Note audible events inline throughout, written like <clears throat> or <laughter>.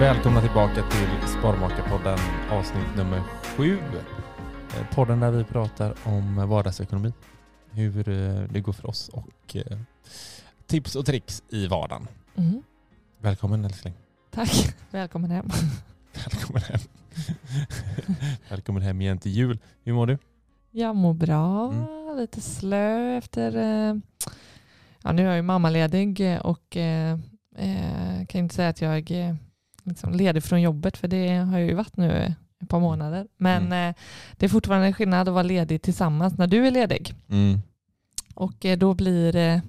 Välkomna tillbaka till Sparmakarpodden avsnitt nummer sju. Eh, Podden där vi pratar om vardagsekonomi, hur eh, det går för oss och eh, tips och tricks i vardagen. Mm. Välkommen älskling. Tack. <laughs> Välkommen hem. <laughs> Välkommen hem. <laughs> Välkommen hem igen till jul. Hur mår du? Jag mår bra. Mm. Lite slö efter... Ja, nu är jag ju mammaledig och eh, kan inte säga att jag liksom ledig från jobbet för det har jag ju varit nu ett par månader. Men Mm. eh, det är fortfarande en skillnad att vara ledig tillsammans när du är ledig. Mm. Och eh, då blir, eh,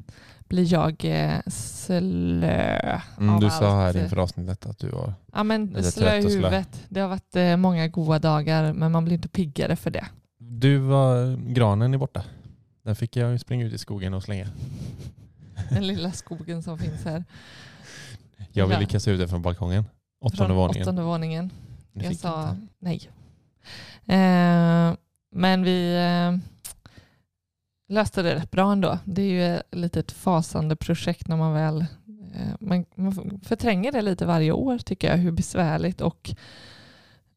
blir jag slö. Mm, av du sa här allt. inför avsnittet att du var... Ja men slö i och slö. huvudet. Det har varit många goda dagar men man blir inte piggare för det. Du var... Granen är borta. Den fick jag springa ut i skogen och slänga. Den lilla skogen som finns här. Jag ville Ja. kasta ut den från balkongen. Åttonde våningen. Åttonde våningen. Jag sa inte. nej. Eh, men vi eh, löste det rätt bra ändå. Det är ju ett litet fasande projekt när man väl eh, man, man förtränger det lite varje år tycker jag, hur besvärligt och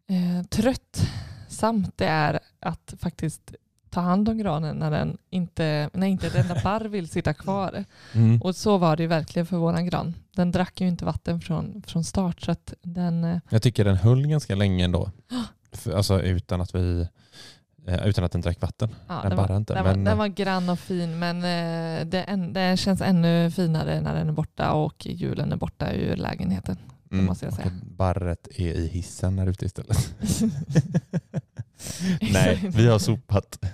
eh, tröttsamt det är att faktiskt ta hand om granen när, den inte, när inte ett enda barr vill sitta kvar. Mm. Och så var det ju verkligen för våran gran. Den drack ju inte vatten från, från start så att den, eh, Jag tycker den höll ganska länge ändå. <gasps> För, alltså utan att vi eh, utan att den drack vatten. Ja, Den den, var, inte, den, men- var, den var grann och fin men eh, det, en, det känns ännu finare när den är borta och julen är borta ur lägenheten. Mm. måste jag säga. barret är i hissen där ute istället. <laughs> Nej, vi har sopat.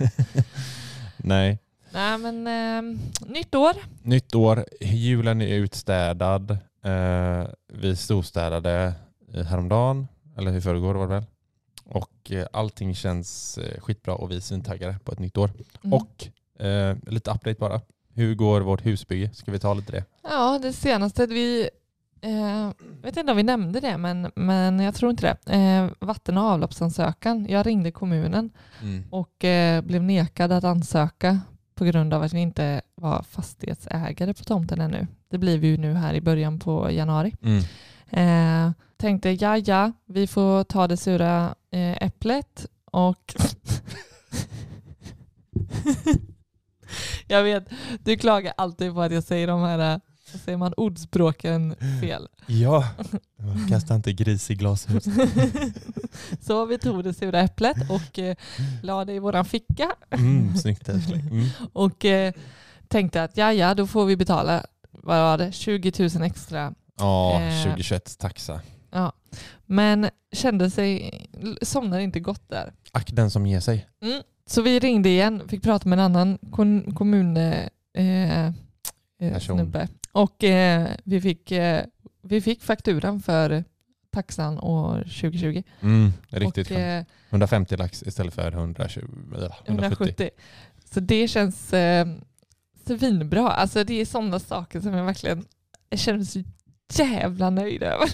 <laughs> Nej. Nej men eh, nytt år. Nytt år, julen är utstädad. Eh, vi storstädade eh, häromdagen, eller i förrgår var det väl. Och eh, allting känns eh, skitbra och vi är svintaggade på ett nytt år. Mm. Och eh, lite update bara. Hur går vårt husbygge? Ska vi ta lite det? Ja det senaste vi eh, vet inte om vi nämnde det men, men jag tror inte det. Eh, vatten och avloppsansökan. Jag ringde kommunen och eh, blev nekad att ansöka på grund av att vi inte var fastighetsägare på tomten ännu. Det blir vi ju nu här i början på januari. Mm. Eh, tänkte ja, ja, vi får ta det sura eh, äpplet och <laughs> jag vet, du klagar alltid på att jag säger de här, vad säger man, ordspråken fel. Ja, kasta inte gris i glashus. <laughs> Så vi tog det sura äpplet och eh, la det i våran ficka Mm, snyggt. <laughs> Mm. och eh, tänkte att ja, ja, då får vi betala, vad var det, 20 000 extra. Ja, Eh. 2021 taxa. Ja. Men kände sig, somnade inte gott där. Ack den som ger sig. Mm. Så vi ringde igen, fick prata med en annan kon, kommun, eh, eh, Person. snubbe. Och eh, vi, fick, eh, vi fick fakturan för taxan år 2020. Mm, riktigt och, eh, 150 lax istället för 120, eller 170. 170. Så det känns eh, svinbra. Alltså det är sådana saker som jag verkligen jag känner mig så jävla nöjd över.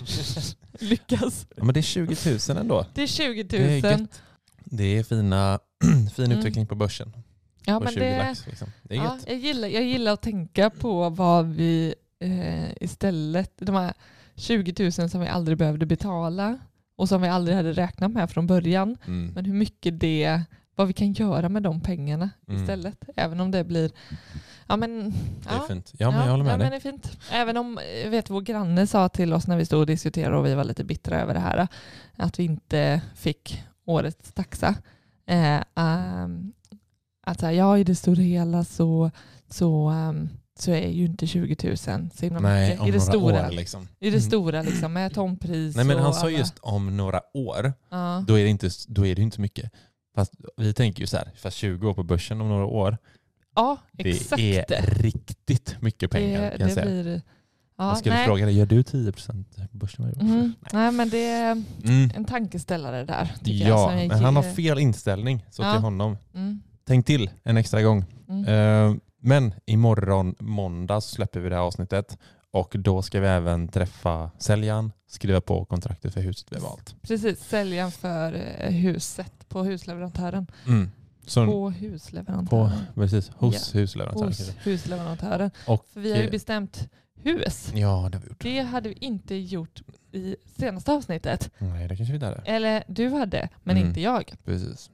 <laughs> Lyckas. Ja, men det är 20 000 ändå. Det är 20 000. Det är. Det är fina, <clears throat> fin Mm. utveckling på börsen. Ja, men 20 det, lax. Liksom. Det är ja, gött. jag, gillar, jag gillar att tänka på vad vi eh, istället, de här 20 000 som vi aldrig behövde betala och som vi aldrig hade räknat med från början. Mm. Men hur mycket det, vad vi kan göra med de pengarna Mm. istället. Även om det blir, ja men, Det är ja, fint. Ja, men jag håller med ja, dig. Men det är fint. Även om, jag vet vår granne sa till oss när vi stod och diskuterade och vi var lite bittra över det här, att vi inte fick årets taxa. Eh, ehm, att så här, ja, i det stora hela så, så, ehm, så är ju inte 20 000 så himla Nej, mycket. om I det stora, år liksom. i det Mm. stora liksom, med tompris Nej men han sa alla- just om några år, Ja. då är det inte, då är det inte mycket. Fast vi tänker ju så här, fast 20 år på börsen om några år, ja, det exakt. är riktigt mycket pengar det, kan det säga. blir... Ja, jag skulle nej. fråga dig, gör du 10% på börsen varje år? Mm. Nej, men det är Mm. en tankeställare där. Ja, jag men han har fel inställning. Så Ja. till honom, Mm. Tänk till en extra gång. Mm. Eh, men imorgon måndag släpper vi det här avsnittet och då ska vi även träffa säljaren, skriva på kontraktet för huset vi har valt. Precis, säljaren för eh, huset på husleverantören. Mm. Så, på, På husleverantören. precis, hos husleverantören. Hos husleverantören. Och, För vi har ju eh, bestämt hus. Ja, det har vi gjort. Det hade vi inte gjort i senaste avsnittet. Nej, det kanske vi inte hade. Eller du hade, men Mm. inte jag. Precis.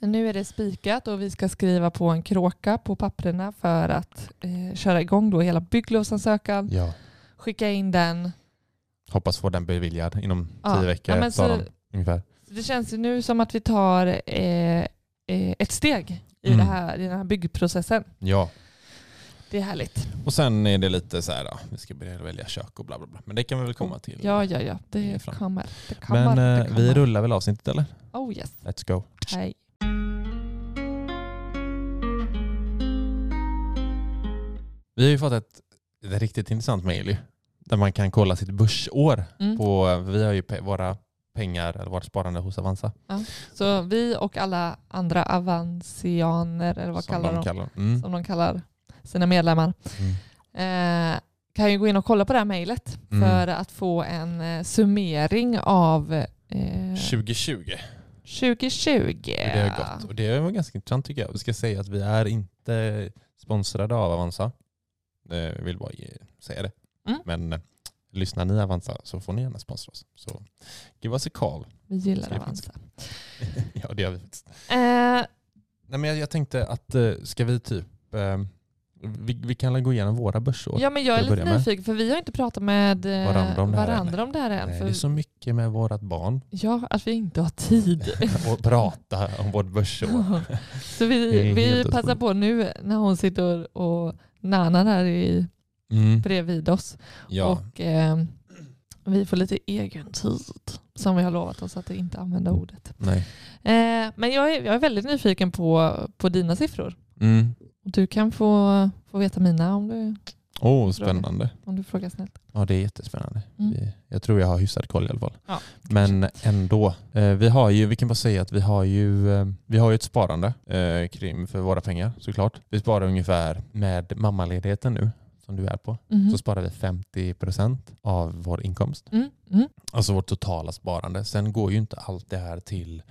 Nu är det spikat och vi ska skriva på en kråka på papperna för att eh, köra igång då hela bygglovsansökan. Ja. Skicka in den. Hoppas få den beviljad inom Ja. tio veckor. Ja, så- de, ungefär. Det känns ju nu som att vi tar eh, eh, ett steg i, Mm. här, i den här byggprocessen. Ja, Det är härligt. och sen är det lite så här, ja, vi ska börja välja kök och bla bla bla. Men det kan vi väl komma till. Ja, ja, ja. Det kommer. Det kommer, Men det eh, kommer. vi rullar väl avsnittet eller? Oh yes. Let's go. Hej. Vi har ju fått ett, ett riktigt intressant mejl där man kan kolla sitt börsår. Mm. På, vi har ju pe- våra pengar, eller vårt sparande hos Avanza. Så vi och alla andra avansianer, eller vad som kallar de, kallar dem. Mm. som de kallar sina medlemmar, Mm. eh, kan ju gå in och kolla på det här mejlet Mm. för att få en eh, summering av eh, 2020. 2020. Det har gått. Och det var ganska intressant tycker jag. Vi ska säga att vi är inte sponsrade av Avanza. Eh, Jag vill bara ge, säga det. Mm. Men eh, lyssnar ni Avanza så får ni gärna sponsra oss. Så give us a call. Vi gillar Avanza. <laughs> ja det gör vi faktiskt. Eh, Nej, men jag, jag tänkte att eh, ska vi typ, eh, vi, vi kan gå igenom våra börsår. ja, men jag är att lite nyfiken för vi har inte pratat med eh, Varandra om det här varandra om det här än. Nej, För, det är så mycket med vårat barn Ja, att vi inte har tid. <laughs> och prata om vårt börsår. <laughs> Så vi, vi passar på nu när hon sitter och nanar där i, Mm. bredvid oss. Ja. Och eh, vi får lite egen tid som vi har lovat oss att inte använda ordet. Nej. Eh, men jag är, jag är väldigt nyfiken på, på dina siffror. Mm. Du kan få, få veta mina om du, Åh, spännande. om du frågar snällt. Ja, det är jättespännande. Mm. Jag tror jag har hyfsad koll i alla fall. Ja, Men ändå. Eh, vi har ju, vi kan bara säga att vi har ju, eh, vi har ju ett sparande eh, kring för våra pengar såklart. Vi sparar ungefär med mammaledigheten nu som du är på. Mhm. Så sparar vi 50% av vår inkomst. Mm, mm. Alltså vårt totala sparande. Sen går ju inte allt det här till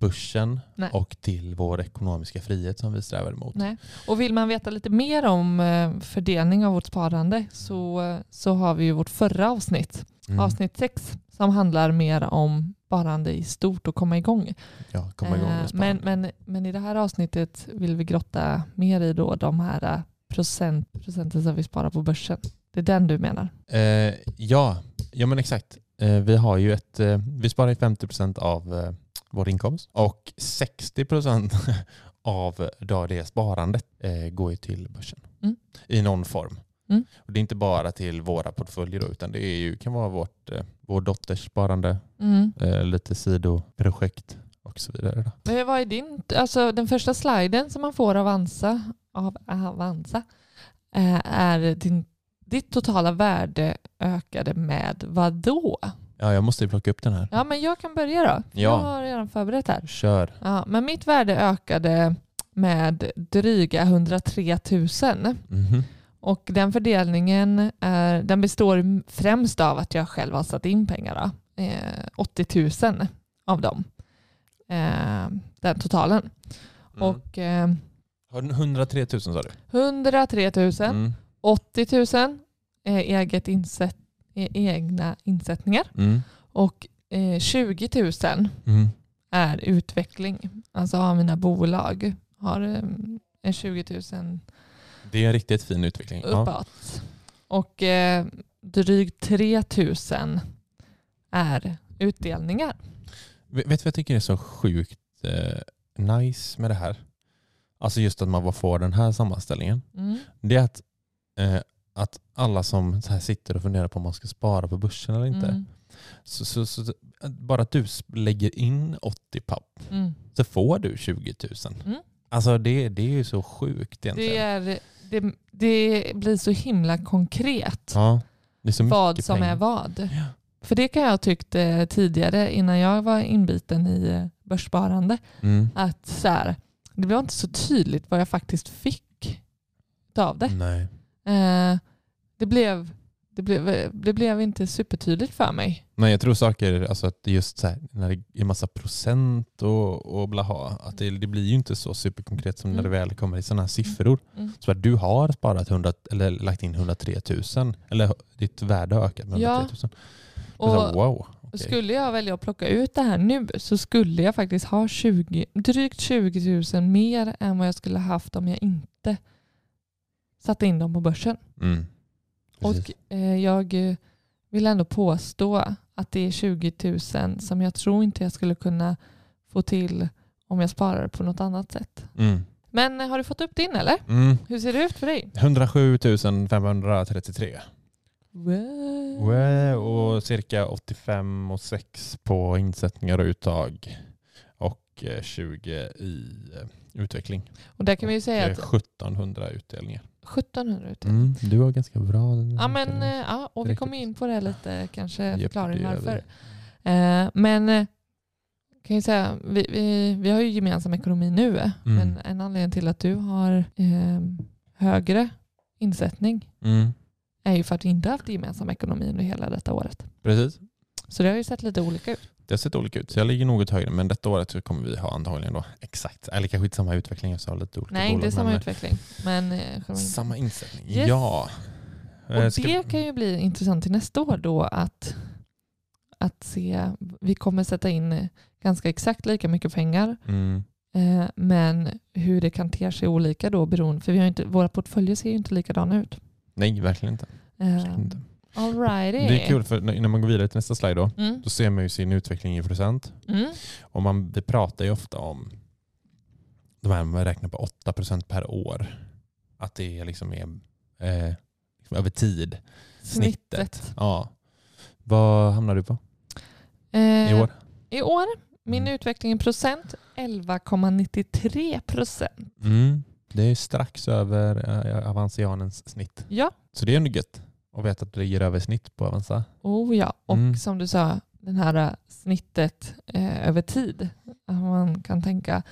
börsen Nej. och till vår ekonomiska frihet som vi strävar emot. Nej. Och vill man veta lite mer om eh, fördelning av vårt sparande så, så har vi ju vårt förra avsnitt, Mm. avsnitt 6, som handlar mer om sparande i stort och komma igång. Ja, komma igång Eh, men, men, men i det här avsnittet vill vi grotta mer i då de här eh, procent, procenten som vi sparar på börsen. Det är den du menar? Eh, ja, ja, men exakt. Eh, vi har ju ett, eh, vi sparar ju 50% av eh, vår inkomst och 60% <laughs> av då det sparandet eh, går ju till börsen Mm. i någon form. Mm. Och det är inte bara till våra portföljer då, utan det är ju, kan vara vårt, eh, vår dotters sparande, Mm. eh, lite sidoprojekt och så vidare. Då. Men vad är din, alltså den första sliden som man får av Avanza, av Avanza eh, är din, ditt totala värde ökade med vad då? Ja, jag måste ju plocka upp den här. Ja, men jag kan börja då. Ja. Jag har redan förberett här. Kör. Ja, men mitt värde ökade med dryga 103 000. Mhm. Och den fördelningen är, den består främst av att jag själv har satt in pengar. Då. Eh, 80 000 av dem. Eh, den totalen. Mm. Och eh, Har du 103 000 sa du? 103 000, Mm. 80 000 är eget insätt, är egna insättningar Mm. och eh, 20 000 Mm. är utveckling. Alltså av mina bolag har eh, en 20 000 Det är en riktigt fin utveckling. Ja. uppåt. Och eh, drygt 3 000 är utdelningar. Vet du vad jag tycker är så sjukt eh, nice med det här? Alltså just att man får den här sammanställningen. Mm. Det är att, eh, att alla som här sitter och funderar på om man ska spara på börsen eller inte. Mm. Så, så, så, bara att du lägger in 80 papp Mm. så får du 20 000. Mm. Alltså det, det är ju så sjukt egentligen. Det, är, det, det blir så himla konkret ja, vad som pengar. är vad. Ja. För det kan jag ha tyckt eh, tidigare innan jag var inbiten i eh, börssparande. Mm. Att så här, det var inte så tydligt vad jag faktiskt fick av det. Nej. Eh, det, blev, det, blev, det blev inte supertydligt för mig. Nej, jag tror saker, alltså att just så här, när det är massa procent och, och blaha, att det, det blir ju inte så superkonkret som när Mm. det väl kommer i sådana här siffror. Mm. Så att du har sparat 100, eller lagt in 103 000, eller ditt värde har ökat med 103 Ja. 000. Och, så, Och här, wow. okej. Skulle jag välja att plocka ut det här nu så skulle jag faktiskt ha 20, drygt 20 000 mer än vad jag skulle haft om jag inte satte in dem på börsen. Mm. Precis. Och eh, jag eh, vill ändå påstå att det är 20 000 som jag tror inte jag skulle kunna få till om jag sparar på något annat sätt. Mm. Men eh, har du fått upp din eller? Mm. Hur ser det ut för dig? 107 533. Wow. Och cirka 85 och 6 på insättningar och uttag. Och eh, 20 i eh, utveckling. Och där kan vi ju säga att eh, 1700 utdelningar. 1700 ut. Mm, du har ganska bra. Ja, men, eh, ja, och vi kommer in på det lite, kanske förklaring varför. Eh, men eh, kan jag säga, vi, vi, vi har ju gemensam ekonomi nu, Mm. men en anledning till att du har eh, högre insättning Mm, är ju för att vi inte har haft gemensam ekonomi under hela detta året. precis. Så det har ju sett lite olika ut. Det har sett olika ut. Så jag ligger något högre. Men detta året så kommer vi ha antagligen då exakt, eller kanske inte samma utveckling. Jag sa lite olika Nej, bolag, inte samma men, eh, utveckling. Men, eh, Samma insättning. Yes. Ja. Eh, och ska- det kan ju bli intressant till nästa år då att, att se, vi kommer sätta in eh, ganska exakt lika mycket pengar Mm, Eh, men hur det kan te sig olika då beroende, för vi har inte, våra portföljer ser ju inte likadana ut. nej, verkligen inte. Eh, Verkligen inte. Alrighty. Det är kul för när man går vidare till nästa slide då, Mm. då ser man ju sin utveckling i procent. Mm. Och man, vi pratar ju ofta om de här man räknar på 8% per år. Att det liksom är eh, liksom över tid. Snittet. Ja. Vad hamnar du på Eh, i år? I år, min Mm. utveckling i procent, 11,93 procent. Mm. Det är strax över eh, Avancianens snitt. Ja, Så det är ändå gött att veta att det ligger över snitt på Avanza. oh ja. Och Mm. som du sa, den här eh, snittet eh, över tid. Att Man kan tänka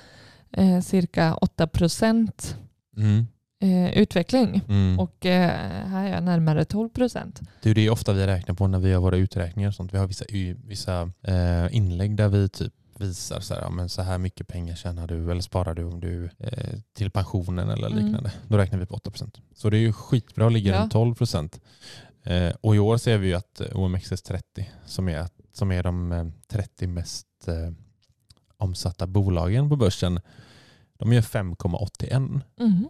eh, cirka 8 procent Mm. eh, utveckling. Mm. Och eh, här är jag närmare 12 procent. Det är det ofta vi räknar på när vi har våra uträkningar och sånt. Vi har vissa, vissa eh, inlägg där vi typ visar så här, ja, men så här mycket pengar tjänar du eller sparar du om du eh, till pensionen eller Mm. liknande. Då räknar vi på 8%. Så det är ju skitbra att ligga Ja. runt 12%. Eh, och i år ser vi ju att eh, OMXS30 som är, som är de eh, 30 mest eh, omsatta bolagen på börsen, de gör 5,81. Mm.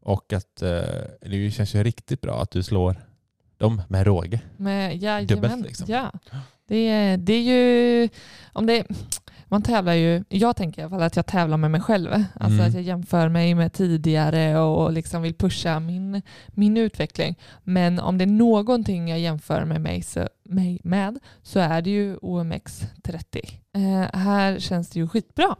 Och att eh, det känns ju riktigt bra att du slår dem med råge. Med, jajamän, Dubbelt, liksom. Ja. Det, det är ju... Om det, man tävlar ju... Jag tänker i alla fall att jag tävlar med mig själv. Alltså Mm. att jag jämför mig med tidigare och liksom vill pusha min, min utveckling. Men om det är någonting jag jämför med mig, så, mig med så är det ju OMX30. Eh, här känns det ju skitbra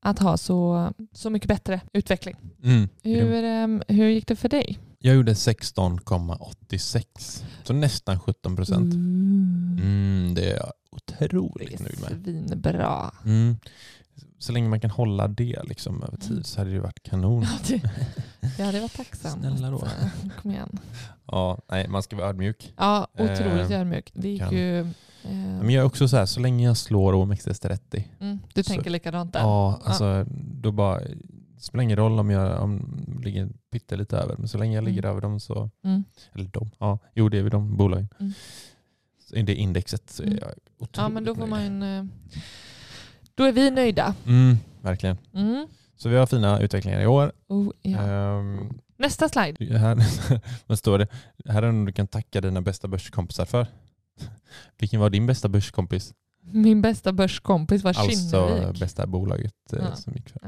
att ha så, så mycket bättre utveckling. Mm. Hur, ehm, hur gick det för dig? Jag gjorde 16,86. Så nästan 17 procent. Mm. Mm, det är jag Det otroligt nöjd är med. svinbra. Mm. Så länge man kan hålla det liksom över tid så hade det varit kanon. Ja, det, jag hade varit tacksam. Snälla då. eh, Kom igen. Ja, nej, man ska vara ödmjuk. Ja, otroligt Eh, ödmjuk. Det gick kan. ju... eh, Men jag är också så här, så länge jag slår OMXS30. mm, du så- tänker likadant där? Ja, alltså då bara, det spelar ingen roll om jag om jag ligger pyttelite över, men så länge jag ligger Mm. över dem så, Mm. eller de, ja, jo det är vi de bolagen. Mm. I det indexet så är Mm. jag otroligt Ja, men då får nöjd. man... eh, Då är vi nöjda. Mm, verkligen. Mm. Så vi har fina utvecklingar i år. Oh, ja. Ehm, Nästa slide. här, <laughs> vad står det? Här är något du kan tacka dina bästa börskompisar för. <laughs> Vilken var din bästa börskompis? Min bästa börskompis var Alltså Kinnevik. bästa bolaget eh, Ja. som gick för.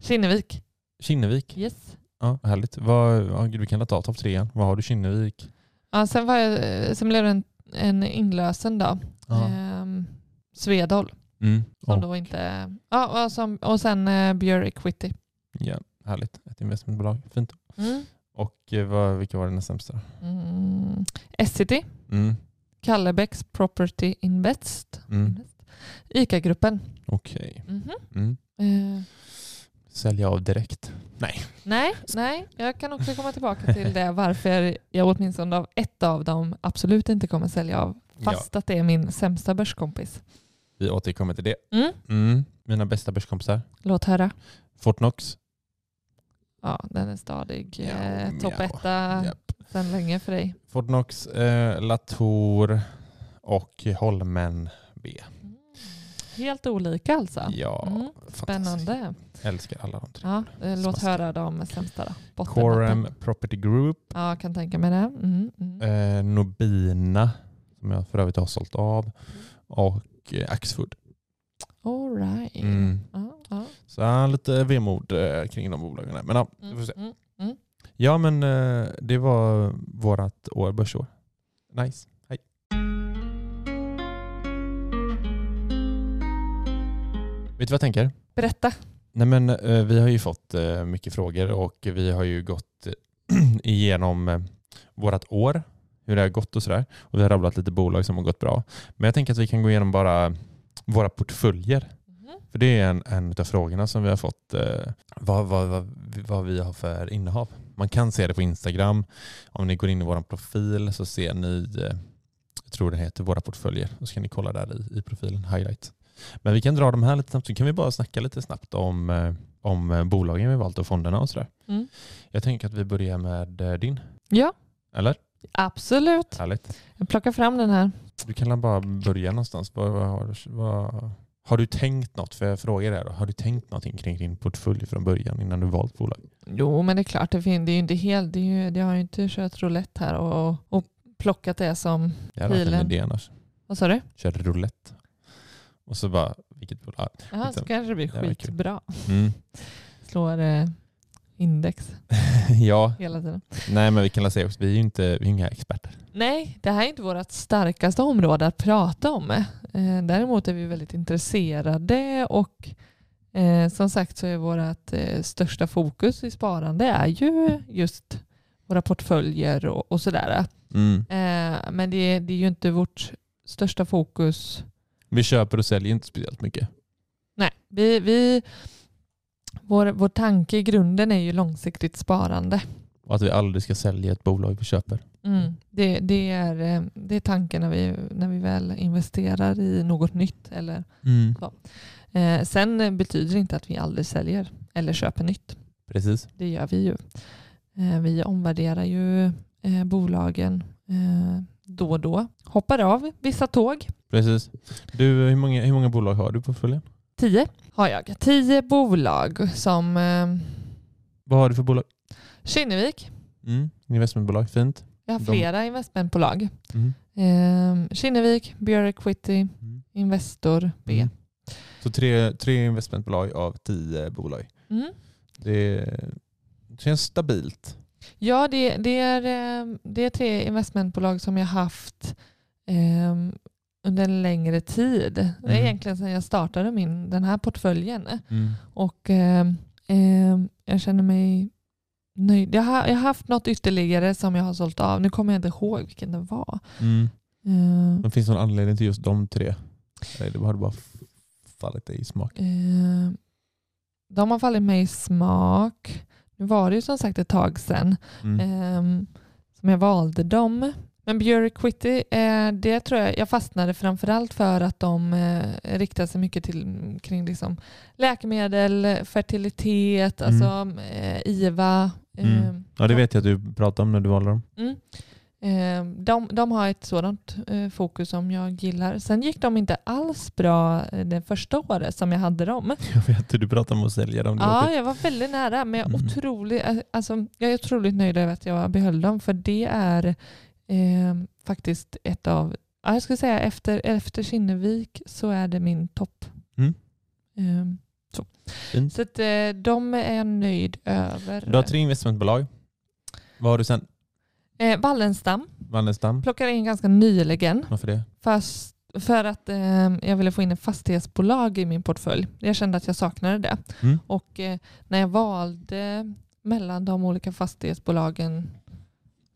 Kinnevik. Kinnevik. Yes. Ja, härligt. Vad, ja, gud, vi kan ta topp trean. Vad har du Kinnevik? Ja, sen, var jag, eh, sen blev det en, en inlösen då. Ja. Ehm, Svedol. Mm. Som Och, då inte... Ja, och, som, och sen uh, Björ Equity. ja, härligt. Ett investmentbolag. Fint. Mm. Och eh, vad, vilka var dina sämsta? Mm. Essity. Mm. Kallebäcks Property Invest. Mm. ICA-gruppen. Okej. Mhm. Mm. Eh, Sälja av direkt. Nej. nej, nej, jag kan också komma tillbaka till det varför jag åtminstone av ett av dem absolut inte kommer sälja av. Fast att det är min sämsta börskompis. Vi återkommer till det. Mm. Mm. Mina bästa börskompisar. Låt höra. Fortnox. Ja, den är stadig. Ja, eh, Topp ja, etta Japp. sedan länge för dig. Fortnox, eh, Latour och Holmen B. Helt olika alltså. Ja, Mm. Spännande. Älskar alla de tre. Ja, eh, låt höra de sämsta då. Botten, Corem botten. Property Group. Ja, kan tänka mig det. Mm, mm. Eh, Nobina, som jag för övrigt har sålt av. Och eh, Axfood. All right. Mm. Ja, ja. Så lite vemod eh, kring de bolagen. Men ja, vi får se. Mm, mm. Ja, men eh, det var vårat år, börsår. Nice. Vet du vad jag tänker? Berätta. Nej, men, eh, vi har ju fått eh, mycket frågor och vi har ju gått eh, <clears throat> igenom vårat år, hur det har gått och sådär. Och vi har rabblat lite bolag som har gått bra. Men jag tänker att vi kan gå igenom bara våra portföljer. Mhm. För det är en, en av frågorna som vi har fått, eh, vad, vad, vad, vad vi har för innehav. Man kan se det på Instagram. Om ni går in i vår profil så ser ni, eh, jag tror det heter våra portföljer. Och så kan ni kolla där i, i profilen, highlight. Men vi kan dra de här lite snabbt, så kan vi bara snacka lite snabbt om, eh, om eh, bolagen vi valt och fonderna och sådär. Mm. Jag tänker att vi börjar med eh, din, Ja, eller? absolut. Härligt. Jag plockar fram den här. Du kan bara börja någonstans. Vad, vad, har du- vad, har du tänkt något, för jag frågar det då, har du tänkt någonting kring din portfölj från början innan du valt bolag? Jo, men det är klart, det, är ju inte helt, det, ju, det har ju inte kört roulette här och, och plockat det som, Det hade varit en Pilen. idé annars. vad sa du? Kör roulette. Och så bara, vilket bolag? Ja, så Liksom. kanske det blir Det skitbra. Mm. <laughs> Slår eh, index <laughs> ja, hela tiden. nej men vi kan säga också, vi är ju inte, vi är inga experter. Nej, det här är inte vårt starkaste område att prata om. Eh, däremot är vi väldigt intresserade och eh, som sagt så är vårt eh, största fokus i sparande är ju just våra portföljer och, och sådär. Mm. Eh, men det, det är ju inte vårt största fokus. Vi köper och säljer inte speciellt mycket. Nej, vi, vi, vår, vår tanke i grunden är ju långsiktigt sparande. Och att vi aldrig ska sälja ett bolag vi köper. Mm. Det, det, är, eh, det är tanken när vi, när vi väl investerar i något nytt. Eller, eh, sen eh, betyder det inte att vi aldrig säljer eller köper nytt. Precis. Det gör vi ju. Eh, vi omvärderar ju eh, bolagen eh, då och då. Hoppar av vissa tåg. Precis. Du, hur många, hur många bolag har du på portföljen? Tio har jag. Tio bolag som eh, Vad har du för bolag? Kinnevik. Mm. Investmentbolag, fint. Jag har De- flera investmentbolag. Mm. Eh, Kinnevik, Björ Equity, Mm. Investor, B. Mm. Så tre, tre investmentbolag av tio bolag. Mm. Det känns stabilt. Ja, det, det, är, eh, det är tre investmentbolag som jag haft eh, under en längre tid. Det är Mm. egentligen sedan jag startade min, den här portföljen. Mm. Och eh, jag känner mig nöjd. Jag har, jag har haft något ytterligare som jag har sålt av. Nu kommer jag inte ihåg vilken det var. Mm. Eh, Men finns det någon anledning till just de tre? Eller har det bara fallit dig i smak? eh, de har fallit mig i smak. Nu var det ju som sagt ett tag sedan Mm. ehm, som jag valde dem. Men Bureau Quitty, eh, det tror jag jag fastnade framförallt för att de eh, riktar sig mycket till, kring liksom läkemedel, fertilitet, Mm. alltså eh, IVA. Mm. eh, Ja, det vet jag att du pratade om när du valde dem. Mm. Eh, de, de har ett sådant eh, fokus som jag gillar. Sen gick de inte alls bra eh, det första året som jag hade dem. <laughs> Jag vet du pratade om att sälja dem. Ja, jag var väldigt nära. Men jag är, Mm. otroligt, eh, alltså, jag är otroligt nöjd över att jag behöll dem. För det är eh, faktiskt ett av, ja, jag skulle säga efter, efter Kinnevik så är det min topp. Mm. Eh, så Fint. så att, de är jag nöjd över. Du har tre investmentbolag. Vad har du sen? Eh, Wallenstam Wallenstam? plockade in ganska nyligen. Varför det? Fast för att eh, jag ville få in ett fastighetsbolag i min portfölj. Jag kände att jag saknade det. Mm. Och eh, när jag valde mellan de olika fastighetsbolagen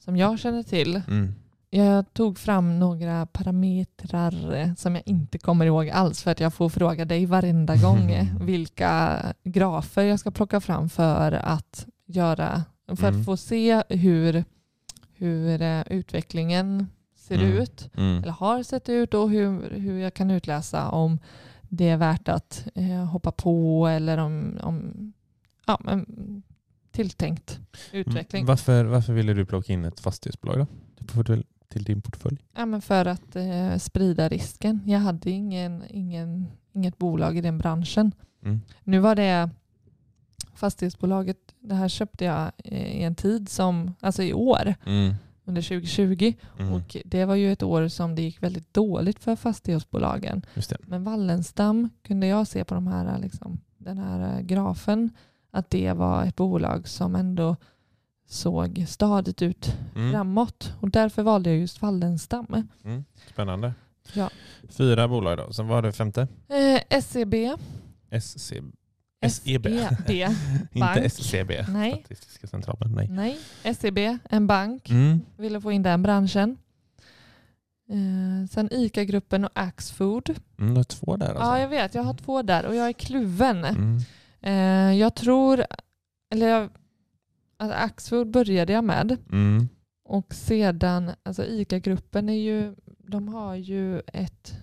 som jag känner till. Mm. Jag tog fram några parametrar eh, som jag inte kommer ihåg alls för att jag får fråga dig varenda <laughs> gång eh, vilka grafer jag ska plocka fram för att göra för Mm. att få se hur, hur eh, utvecklingen ser Mm. ut Mm. eller har sett ut och hur, hur jag kan utläsa om det är värt att eh, hoppa på eller om, om ja, men, tilltänkt utveckling. Mm. Varför, varför ville du plocka in ett fastighetsbolag då? Till portfölj- Till din portfölj? Ja, men för att eh, sprida risken. Jag hade ingen, ingen, inget bolag i den branschen. Mm. Nu var det fastighetsbolaget, det här köpte jag i en tid som, alltså i år, Mm. under 2020. Mm. Och det var ju ett år som det gick väldigt dåligt för fastighetsbolagen. Men Wallenstam kunde jag se på de här, liksom, den här eh, grafen att det var ett bolag som ändå såg stadigt ut Mm. framåt. Och därför valde jag just Wallenstam. Mm. Spännande. Ja. Fyra bolag då. Sen var det femte? Eh, SEB. SC... SEB. SEB. <laughs> Inte. SCB. Nej. Statistiska centralen. Nej. Nej, SEB, en bank. Mm. Ville få in den branschen. Eh, sen ICA-gruppen och Axfood. Mm, du har två där alltså. Ja, jag vet. Jag har två där och jag är kluven. Mm. Eh, jag tror, eller jag, alltså Axfood började jag med Mm. och sedan, alltså ICA-gruppen är ju, de har ju ett,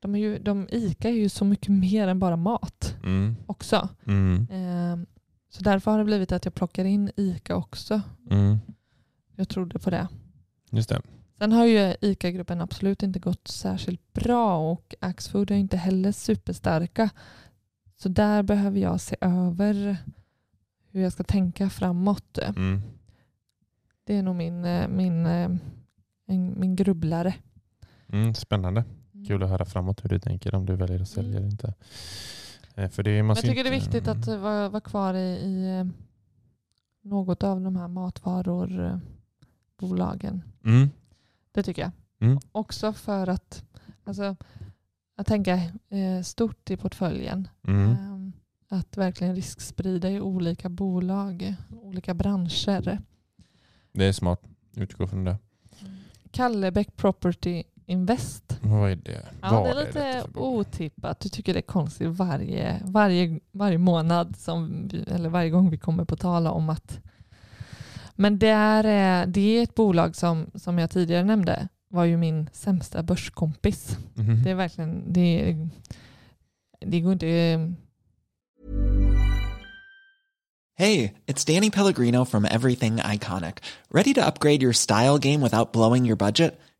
de är ju, de, ICA är ju så mycket mer än bara mat Mm. också. Mm. Eh, så därför har det blivit att jag plockar in ICA också. Mm. Jag trodde på det. Just det. Sen har ju ICA-gruppen absolut inte gått särskilt bra och Axfood är inte heller superstarka. Så där behöver jag se över hur jag ska tänka framåt. Mm. Det är nog min, eh, min, eh, en- min grubblare. Mm. Spännande. Kul att höra framåt hur du tänker om du väljer att sälja Mm. eller inte. Eh, För det man jag tycker det är inte- viktigt att eh, vara, vara kvar i, i eh, något av de här matvaror-bolagen. Mm. Det tycker jag. Mm. Också för att alltså, att tänka stort i portföljen. Mm. Ehm, Att verkligen risksprida i olika bolag, olika branscher. Det är smart. Utgå från det. Kallebäck Property Invest. Vad är det? Ja, Vad det är lite otippat. Du tycker det är konstigt varje, varje, varje månad, som vi, eller varje gång vi kommer på tala om att... Men det är, det är ett bolag som, som jag tidigare nämnde, var ju min sämsta börskompis. Mhm. Det är verkligen, det, är- det går inte... Hey, it's Danny Pellegrino from Everything Iconic. Ready to upgrade your style game without blowing your budget?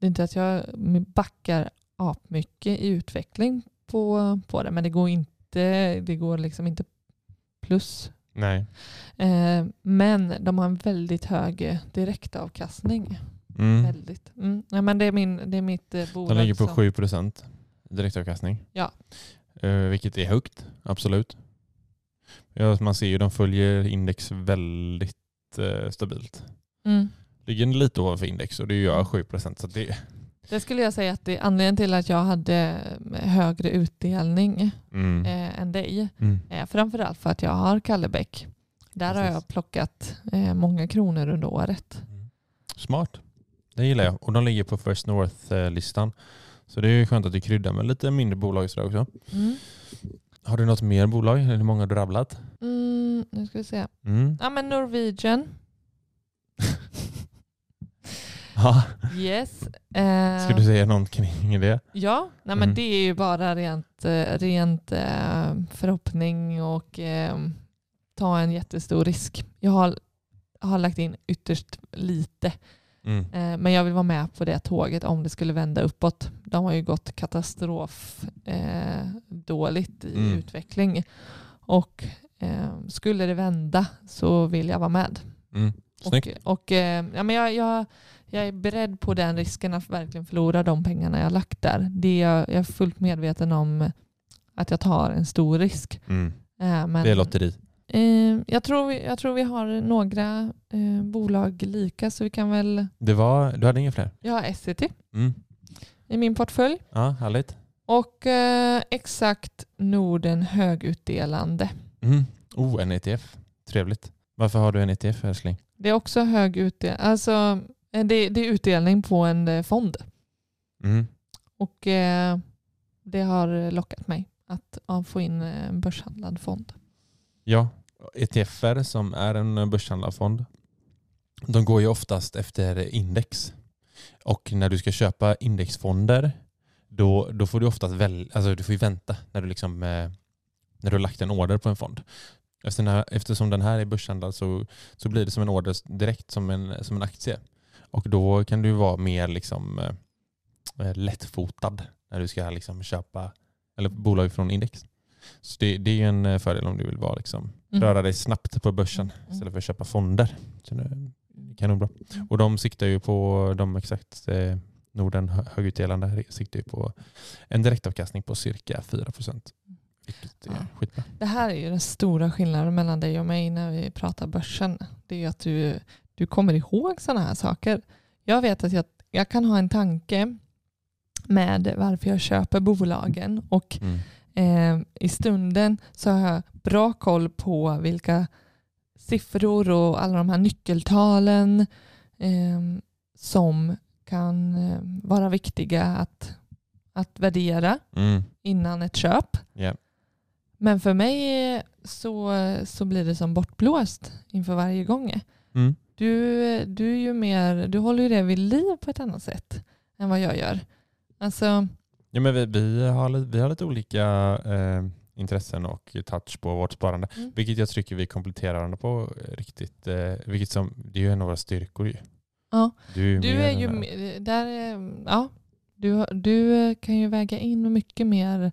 Det är inte att jag backar apmycket i utveckling på, på det, men det går inte, det går liksom inte plus. Nej. Eh, men de har en väldigt hög direktavkastning. Mm. Väldigt. Mm. Ja, men det, är min, det är mitt eh, bolag. De ligger på som- 7 procent direktavkastning. Ja. Eh, vilket är högt, absolut. Ja, man ser ju de följer index väldigt eh, stabilt. Mm. Ligger lite ovanför index och det gör 7 procent. Så det, Det skulle jag säga att det är anledningen till att jag hade högre utdelning mm. eh, än dig. Mm. Eh, framförallt för att jag har Kallebäck. Där har Precis. jag plockat eh, många kronor under året. Smart. Det gillar jag. Och de ligger på First North-listan. Så det är ju skönt att du kryddar med lite mindre bolag sådär också. Mm. Har du något mer bolag? Hur många har du rabblat? Mm, nu ska vi se. Mm. Ja men Norwegian. <laughs> Ja. Yes. Eh, Ska du säga något kring det? Ja, nej men Mm. det är ju bara rent, eh, rent eh, förhoppning och eh, ta en jättestor risk. Jag har, har lagt in ytterst lite, Mm. eh, men jag vill vara med på det tåget om det skulle vända uppåt. De har ju gått katastrof eh, dåligt i Mm. utveckling och eh, skulle det vända så vill jag vara med. Mm. Och, och, eh, ja, men jag, jag, jag är beredd på den risken att verkligen förlora de pengarna jag lagt där. Det är jag, jag är fullt medveten om att jag tar en stor risk. Mm. Eh, men, Det är lotteri. eh, jag, tror vi, jag tror vi har några eh, bolag lika så vi kan väl... Det var, du hade inga fler? Jag har SCT Mm. i min portfölj Ja, härligt. och eh, exakt Norden högutdelande. Mm. Oh, en ETF. Trevligt. Varför har du en ETF älskling? Det är också hög utdelning. Alltså, det, det är utdelning på en eh, fond. Mm. Och eh, det har lockat mig att få in eh, en börshandlad fond. Ja, ETFer som är en börshandlad fond. De går ju oftast efter index. Och när du ska köpa indexfonder då, då får du oftast väl, alltså du får vänta när du, liksom, eh, när du har lagt en order på en fond. Efter den här, eftersom den här är börshandlad så, så blir det som en order direkt som en, som en aktie. Och då kan du vara mer liksom, eh, eh, lättfotad när du ska liksom köpa eller bolag från index. Så det, det är en eh, fördel om du vill vara liksom, Mm. röra dig snabbt på börsen Mm. istället för att köpa fonder. Så det är kanonbra. Och de siktar ju på, de exakt eh, Norden hö- högutdelande siktar ju på en direktavkastning på cirka 4 procent. Ja. skitbra. Det här är ju den stora skillnaden mellan dig och mig när vi pratar börsen. Det är att du, du kommer ihåg sådana här saker. Jag vet att jag, jag kan ha en tanke med varför jag köper bolagen och Mm. eh, i stunden så har jag bra koll på vilka siffror och alla de här nyckeltalen eh, som kan eh, vara viktiga att, att värdera Mm. innan ett köp. Ja. Men för mig så, så blir det som bortblåst inför varje gång. Mm. Du, du, är ju mer, du håller ju det vid liv på ett annat sätt än vad jag gör. Alltså, Ja, men vi, vi, har, vi har lite olika eh, intressen och touch på vårt sparande. Mm. Vilket jag tycker vi kompletterar varandra på riktigt. Eh, vilket som, det är ju en av våra styrkor ju. Ja. Du är, Du är ju här- me- där, är- ja, du, du kan ju väga in mycket mer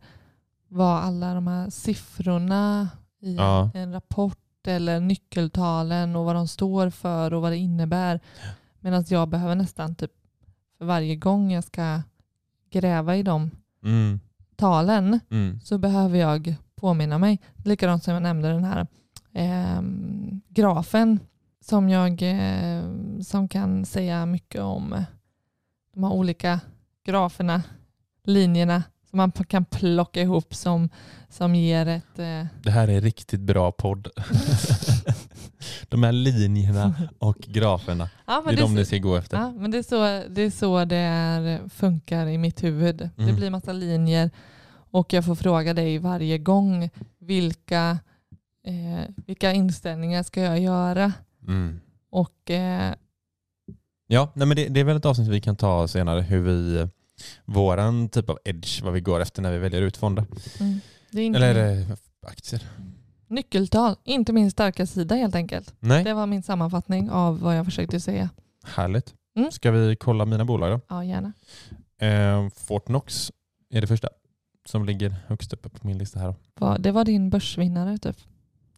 vad alla de här siffrorna i Ja. en rapport eller nyckeltalen och vad de står för och vad det innebär. Medan jag behöver nästan typ för varje gång jag ska gräva i de Mm. talen Mm. så behöver jag påminna mig. Likadant som jag nämnde den här ehm, grafen som jag eh, som kan säga mycket om eh, de här olika graferna, linjerna som man kan plocka ihop som, som ger ett... Eh, Det här är riktigt bra podd. <laughs> de här linjerna och graferna. ja, Det är de så- ni ska gå efter. Ja, men det är så det, är så det är, funkar i mitt huvud. Det Mm. blir massa linjer och jag får fråga dig varje gång vilka, eh, vilka inställningar ska jag göra? Mm. Och eh, Ja, nej men det, det är väl ett avsnitt vi kan ta senare, hur vi, våran typ av edge, vad vi går efter när vi väljer ut fonder. mm, Eller det aktier? nyckeltal, inte min starka sida helt enkelt. Nej, Det var min sammanfattning av vad jag försökte säga. härligt. Mm. Ska vi kolla mina bolag då? Ja, gärna. Eh, Fortnox är det första som ligger högst uppe på min lista här. Vad- Det var din börsvinnare typ.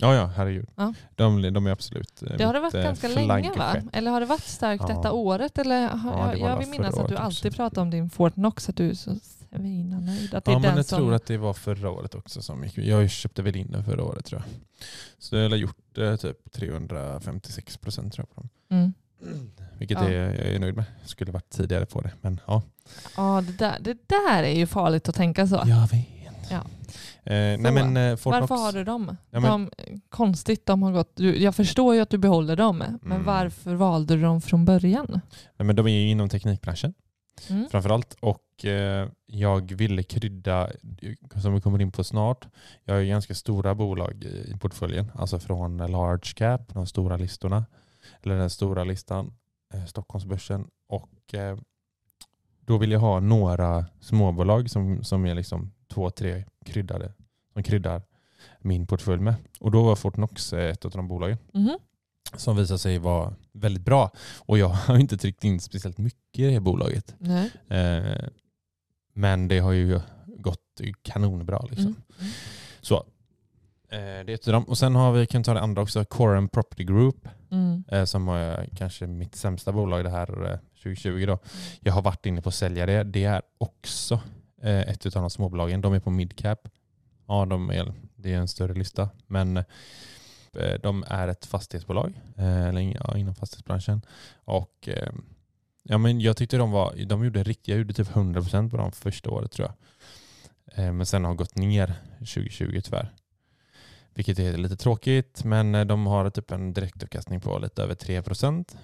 Ja, ja, herregud. Ja. De, de är absolut eh, Det har det varit eh, ganska länge va? Eller har det varit starkt Ja. detta året? Eller har, Ja, jag, jag vill minnas att du alltid pratar om din Fortnox, att du är så svinanöjd. Att det är Ja, den men jag som... tror att det var förra året också som gick. Jag köpte väl in den förra året tror jag. Så jag har gjort eh, typ 356 procent tror jag på dem. Mm. Vilket Ja. är, jag är nöjd med. Skulle varit tidigare på det. Men ja, Ja, det där, det där är ju farligt att tänka så. jag vet. Ja. Eh, nej men eh, Fortnox. Varför har du dem? Ja, men- de, konstigt, de har gått... Jag förstår ju att du behåller dem, men Mm. varför valde du dem från början? Nej, men de är ju inom teknikbranschen Mm. framförallt. Och eh, jag ville krydda, som vi kommer in på snart, jag har ju ganska stora bolag i, i portföljen. Alltså från large cap, de stora listorna. Eller den stora listan, eh, Stockholmsbörsen. Och eh, då vill jag ha några småbolag som, som är liksom två, tre kryddade, som kryddar min portfölj med. Och då var Fortnox eh, ett av de bolagen Mhm. som visade sig vara väldigt bra. Och jag har inte tryckt in speciellt mycket i det bolaget. Eh, men det har ju gått kanonbra. Liksom. Mm. Mm. Så, eh, det är av dem. Och sen har vi, kan ta det andra också, Coram Property Group. Mm. Eh, som är kanske mitt sämsta bolag det här eh, 2020. Då. Jag har varit inne på att sälja det. Det är också eh, Eh, ett av de småbolagen. De är på midcap. Ja, de är, det är en större lista. Men eh, de är ett fastighetsbolag eh, eller, ja, inom fastighetsbranschen. Och ja, men jag tyckte de var, de gjorde riktigt, jag gjorde typ 100% på dem första året tror jag. Men sen har gått ner 2020 tyvärr. Vilket är lite tråkigt, men de har typ en direktavkastning på lite över 3%.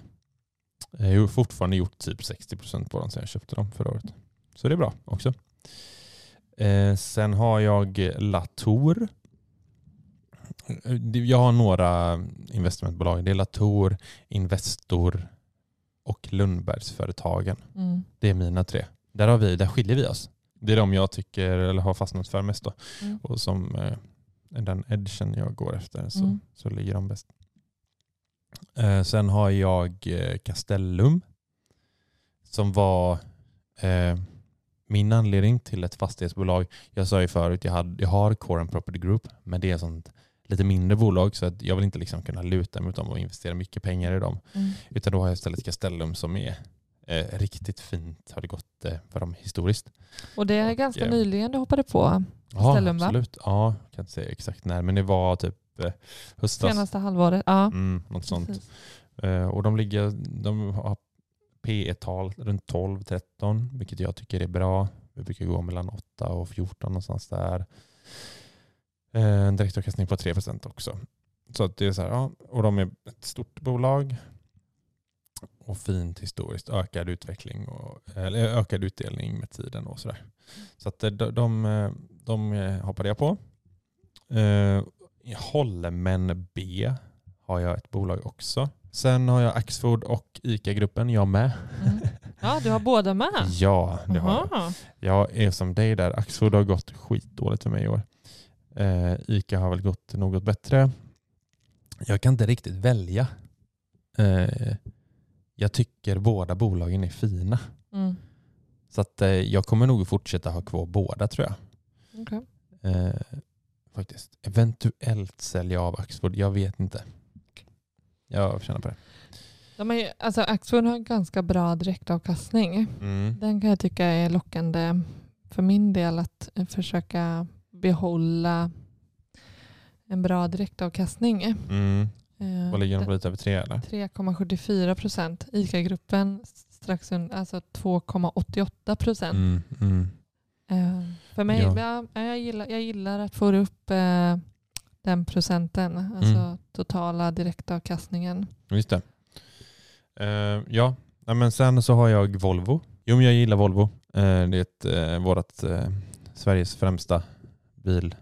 Jag har fortfarande gjort typ 60% på dem sen jag köpte dem förra året. Så det är bra också. Eh, sen har jag Latour. Eh, Jag har några investmentbolag. Det är Latour, Investor och Lundbergsföretagen. Mm. Det är mina tre. Där, har vi, där skiljer vi oss. Det är de jag tycker eller har fastnat för mest. Då. Mm. Och som eh, den edgen jag går efter så, Mm. så ligger de bäst. Eh, sen har jag eh, Castellum som var eh, min anledning till ett fastighetsbolag. Jag sa ju förut, jag, hade, jag har Core Property Group, men det är sånt lite mindre bolag så att jag vill inte liksom kunna luta mig mot dem och investera mycket pengar i dem. Mm. Utan då har jag istället Castellum som är eh, riktigt fint, har det gått eh, för dem historiskt. Och det är Och, ganska eh, nyligen du hoppade på Ja, Castellum va? absolut. Ja, jag kan inte säga exakt när, men det var typ eh, höstas. Senaste halvåret. Ja. Mm, något sånt. precis. Eh, och de ligger, de har P tal runt 12-13, vilket jag tycker är bra. Vi brukar gå mellan 8 och 14 någonstans där. Eh, en direktavkastning på 3% också. Så att det är så här, ja, och de är ett stort bolag och fint historiskt, ökad utveckling och eller ökad utdelning med tiden och sådär. Så att eh, de, de, de eh, hoppade jag på. Eh, Holmen B har jag ett bolag också. Sen har jag Axfood och ICA-gruppen, jag med. Mm. Ja, du har båda med? <laughs> Ja, det har jag. Jag är som dig där. Axfood har gått skitdåligt för mig i år. Eh, ICA har väl gått något bättre. Jag kan inte riktigt välja. Eh, jag tycker båda bolagen är fina. Mm. Så att, eh, jag kommer nog fortsätta ha kvar båda tror jag. Okej. Eh, faktiskt. Eventuellt sälja av Axfood. Jag vet inte. Jag känner på det. De är, alltså Axfood har en ganska bra direktavkastning. Mm. Den kan jag tycka är lockande för min del att försöka behålla en bra direktavkastning. Mm. Eh, Vad ligger de på lite över tre eller? 3,74 procent. ICA-gruppen strax under, alltså 2,88 procent. Mm. Mm. Eh, för mig, Ja. ja. jag, gillar, jag gillar att få upp eh, den procenten, alltså Mm. totala direktavkastningen. Just det. Eh, ja, men sen så har jag Volvo. Jo, men jag gillar Volvo. Eh, det är ett, uh, vårt, eh, Sveriges främsta bilbolag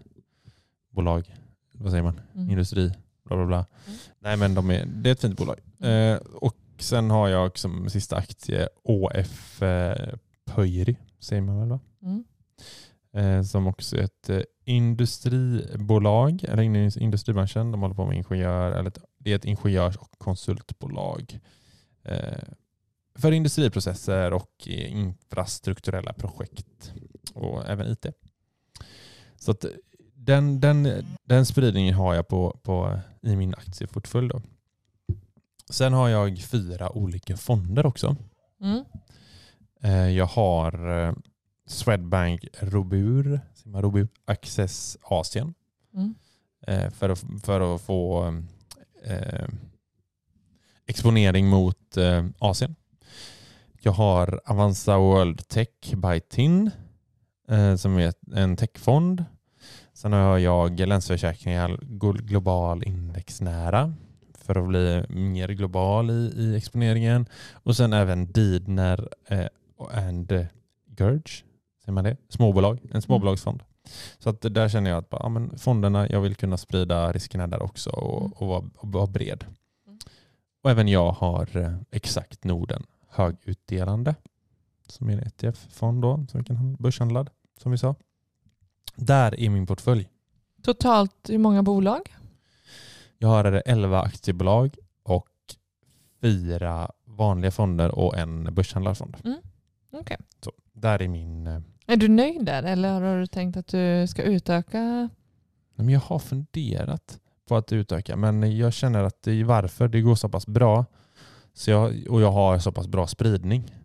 bolag. Vad säger man? Mm. Industri. Bla bla bla. Mm. Nej men de är, det är ett fint bolag. Eh, och sen har jag som sista aktie ÅF Pöyry, säger man väl va? Mm. Eh, som också är ett eh, industribolag, eller industribranschen. De håller på med ingenjör, eller ett, det är ett ingenjörs och konsultbolag eh, för industriprocesser och infrastrukturella projekt och även IT. Så att den, den, den spridningen har jag på, på, i min aktieportfölj. Då. Sen har jag fyra olika fonder också. Mm. Jag har Swedbank Robur, Robur Access Asien Mm. eh, för att, för att få eh, exponering mot eh, Asien. Jag har Avanza World Tech by TIN eh, som är en techfond. Sen har jag Länsförsäkringar Glo- Global Indexnära för att bli mer global i, i exponeringen. Och sen även Didner eh, and Gurge, säger man det? Småbolag, en småbolagsfond. Så att där känner jag att ja, men fonderna, jag vill kunna sprida riskerna där också och, Mm. och, vara, och vara bred. Mm. Och även jag har eh, Exakt Norden högutdelande som är en ETF-fond då, som vi kan handla- börshandlad som vi sa. Där är min portfölj. Totalt hur många bolag? Jag har 11 aktiebolag och fyra vanliga fonder och en börshandlarfond. Okej. Så där är min... Är du nöjd där eller har du tänkt att du ska utöka? Men jag har funderat på att utöka men jag känner att det är varför det går så pass bra så jag, och jag har så pass bra spridning.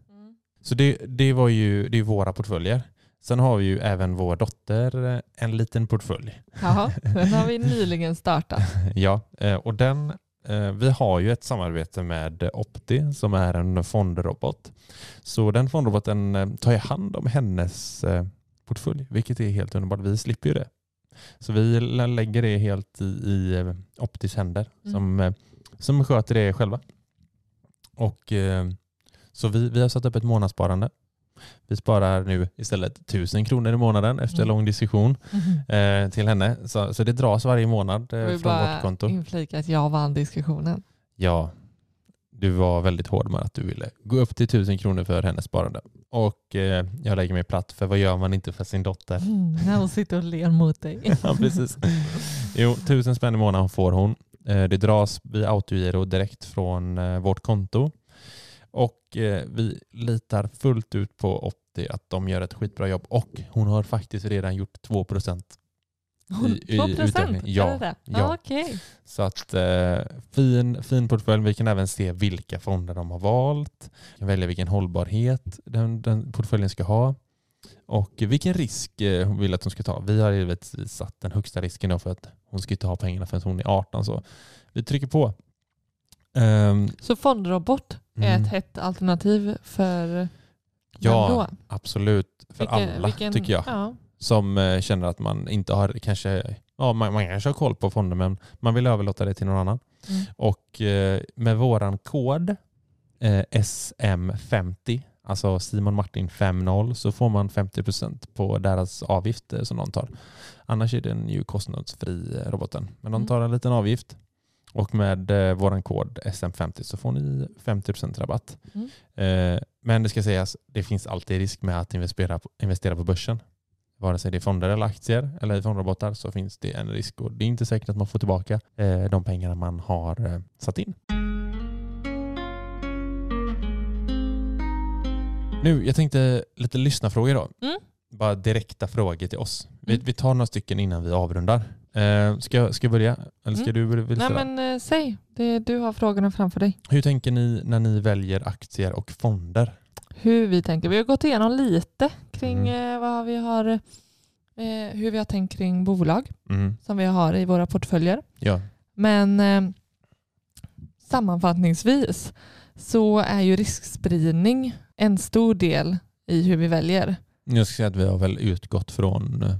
Så det, det var ju det är våra portföljer. Sen har vi ju även vår dotter eh, en liten portfölj. Jaha, den har vi <laughs> nyligen startat. Ja, eh, och den, vi har ju ett samarbete med Opti som är en fondrobot. Så den fondroboten eh, tar ju hand om hennes eh, portfölj, vilket är helt underbart. Vi slipper ju det. Så vi lä- lägger det helt i, i eh, Optis händer Mm. som, eh, som sköter det själva. Och eh, så vi, vi har satt upp ett månadssparande. Vi sparar nu istället 1000 kronor i månaden efter Mm. lång diskussion eh, till henne. Så, så det dras varje månad Jag eh, från vårt konto. inflika att jag vann diskussionen. Ja, du var väldigt hård med att du ville gå upp till 1000 kronor för hennes sparande. Och eh, jag lägger mig platt för vad gör man inte för sin dotter? Mm, när hon sitter och ler mot dig. <laughs> ja, precis. Jo, 1000 spänn i månaden får hon. Eh, det dras via autogiro direkt från eh, vårt konto. Och eh, vi litar fullt ut på Opti att de gör ett skitbra jobb. Och hon har faktiskt redan gjort 2 I- i 2 procent? Ja, det? ja. Okej. Så att eh, fin, fin portfölj. Vi kan även se vilka fonder de har valt. Vi kan välja vilken hållbarhet den, den portföljen ska ha. Och vilken risk eh, hon vill att hon ska ta. Vi har givetvis satt den högsta risken då för att hon ska inte ha pengarna förrän hon är 18. Så vi trycker på. Ehm, Så fondrobot Mm. ett hett alternativ för Ja, då? absolut. För Vilken- alla vilken- tycker jag. Ja. Som eh, känner att man inte har kanske, ja man, man kanske har koll på fonder men man vill överlåta det till någon annan. Mm. Och eh, med våran kod eh, SM50, alltså Simon Martin 50 så får man 50% på deras avgift eh, som de tar. Annars är den ju kostnadsfri roboten. Men de Mm. tar en liten avgift och med eh, våran kod SM50 så får ni 50% rabatt. Mm. Eh, men det ska sägas, det finns alltid risk med att investera på, investera på börsen. Vare sig det är fonder eller aktier eller i fondrobotar så finns det en risk och det är inte säkert att man får tillbaka eh, de pengarna man har eh, satt in. Nu, jag tänkte lite lyssnarfrågor då. Mm. Bara direkta frågor till oss. Vi, Mm. vi tar några stycken innan vi avrundar. Eh, ska, ska jag börja? Eller ska Mm. du vill Nej men eh, säg, det, du har frågorna framför dig. Hur tänker ni när ni väljer aktier och fonder? Hur vi tänker. Vi har gått igenom lite kring Mm. eh, vad vi har, eh, hur vi har tänkt kring bolag Mm. som vi har i våra portföljer. Ja. Men eh, sammanfattningsvis så är ju riskspridning en stor del i hur vi väljer. Jag ska säga att vi har väl utgått från eh,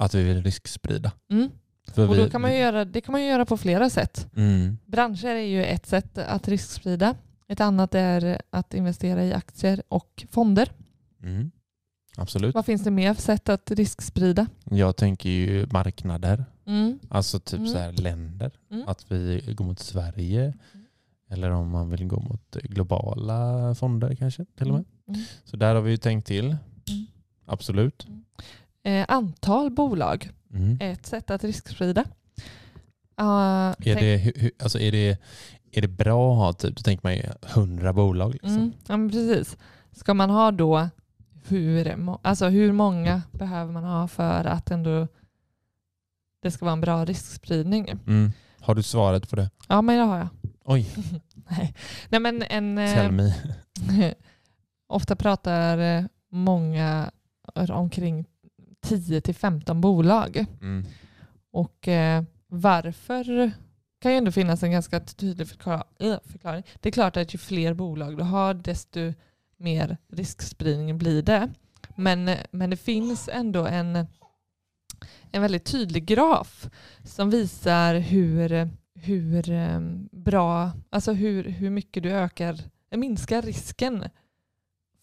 att vi vill risksprida. Mm. Och då kan man ju göra, det kan man göra på flera sätt. mm, Branscher är ju ett sätt att risksprida. Ett annat är att investera i aktier och fonder. mm, Absolut. Vad finns det mer för sätt att risksprida? Jag tänker ju marknader. Mm. Alltså typ Mm. så här länder. Mm. Att vi går mot Sverige. Eller om man vill gå mot globala fonder kanske till och med. Mm. Så där har vi ju tänkt till. Absolut. Eh, antal bolag Mm. är ett sätt att risksprida. Uh, Är, det, alltså är, det, är det bra att ha typ, då tänker man ju 100 bolag. Liksom. Mm, ja, precis. Ska man ha då, hur, alltså hur många behöver man ha för att ändå det ska vara en bra riskspridning? Mm. Har du svaret på det? Ja, men det har jag. Oj, <laughs> Nej. Nej, men en, eh, tell me. <laughs> ofta pratar eh, många omkring 10 till 15 bolag. Mm. Och eh, varför kan ju ändå finnas en ganska tydlig eh, förklaring. Det är klart att ju fler bolag du har desto mer riskspridning blir det. Men, eh, men det finns ändå en, en väldigt tydlig graf som visar hur, hur eh, bra, alltså hur, hur mycket du ökar, minskar risken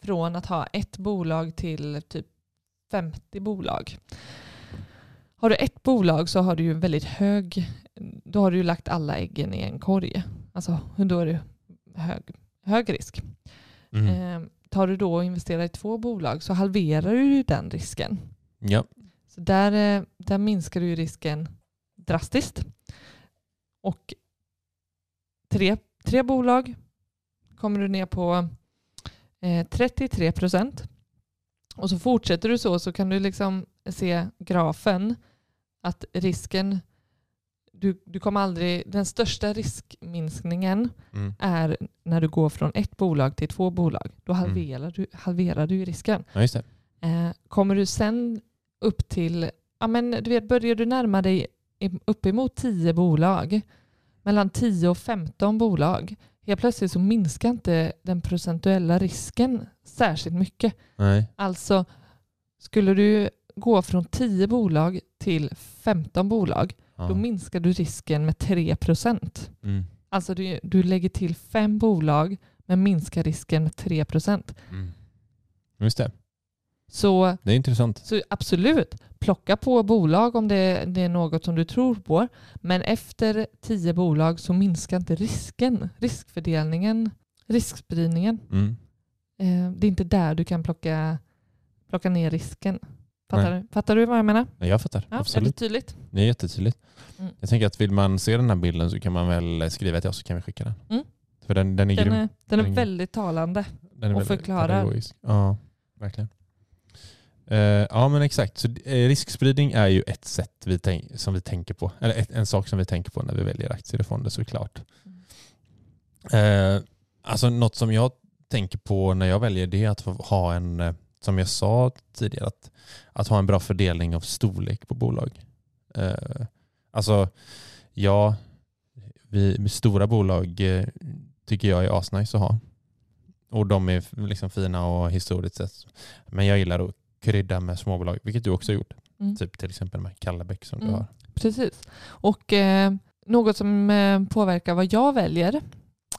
från att ha ett bolag till typ 50 bolag. Har du ett bolag så har du ju väldigt hög, då har du ju lagt alla äggen i en korg. Alltså då är det hög, hög risk. Mm. Eh, tar du då och investerar i två bolag så halverar du ju den risken. Ja. Så där, eh, där minskar du ju risken drastiskt. Och tre, tre bolag kommer du ner på eh, 33 procent. Och så fortsätter du så så kan du liksom se grafen att risken, du, du kommer aldrig, den största riskminskningen Mm. är när du går från ett bolag till två bolag. Då halverar, du, halverar du risken. ja. Eh, kommer du sen upp till, ja men du vet, börjar du närma dig uppemot 10 bolag, mellan 10 och 15 bolag, helt plötsligt så minskar inte den procentuella risken särskilt mycket. Nej. Alltså, skulle du gå från 10 bolag till 15 bolag, Ja. då minskar du risken med 3 procent. Mm. Alltså du, du lägger till fem bolag men minskar risken med 3 procent. Mm. Just det. Så Det är intressant. Så absolut, plocka på bolag om det, det är något som du tror på. Men efter tio bolag så minskar inte risken, riskfördelningen, riskspridningen. Mm. Eh, det är inte där du kan plocka, plocka ner risken. Fattar, Nej. du? Fattar du vad jag menar? Ja, Jag fattar. Ja, är det Absolut. tydligt? Det är jättetydligt. Mm. Jag tänker att vill man se den här bilden så kan man väl skriva till oss så kan vi skicka den. Mm. För den, den är Den grym. är, den Den är är väldigt talande. Den är och väldigt förklarar. pedagogisk. Ja, verkligen. Eh, ja men exakt. Så, eh, riskspridning är ju ett sätt vi tänk, som vi tänker på. Eller ett, en sak som vi tänker på när vi väljer aktier och fonder såklart. Mm. alltså något som jag tänker på när jag väljer det är att ha en, som jag sa tidigare, att, att ha en bra fördelning av storlek på bolag. Eh, alltså, ja, vi, stora bolag tycker jag är asnice att ha. Och de är liksom fina och historiskt sett. Men jag gillar att krydda med småbolag, vilket du också har gjort. Mm. Typ till exempel med Kallebäck som du Mm. har. Precis. Och eh, något som eh, påverkar vad jag väljer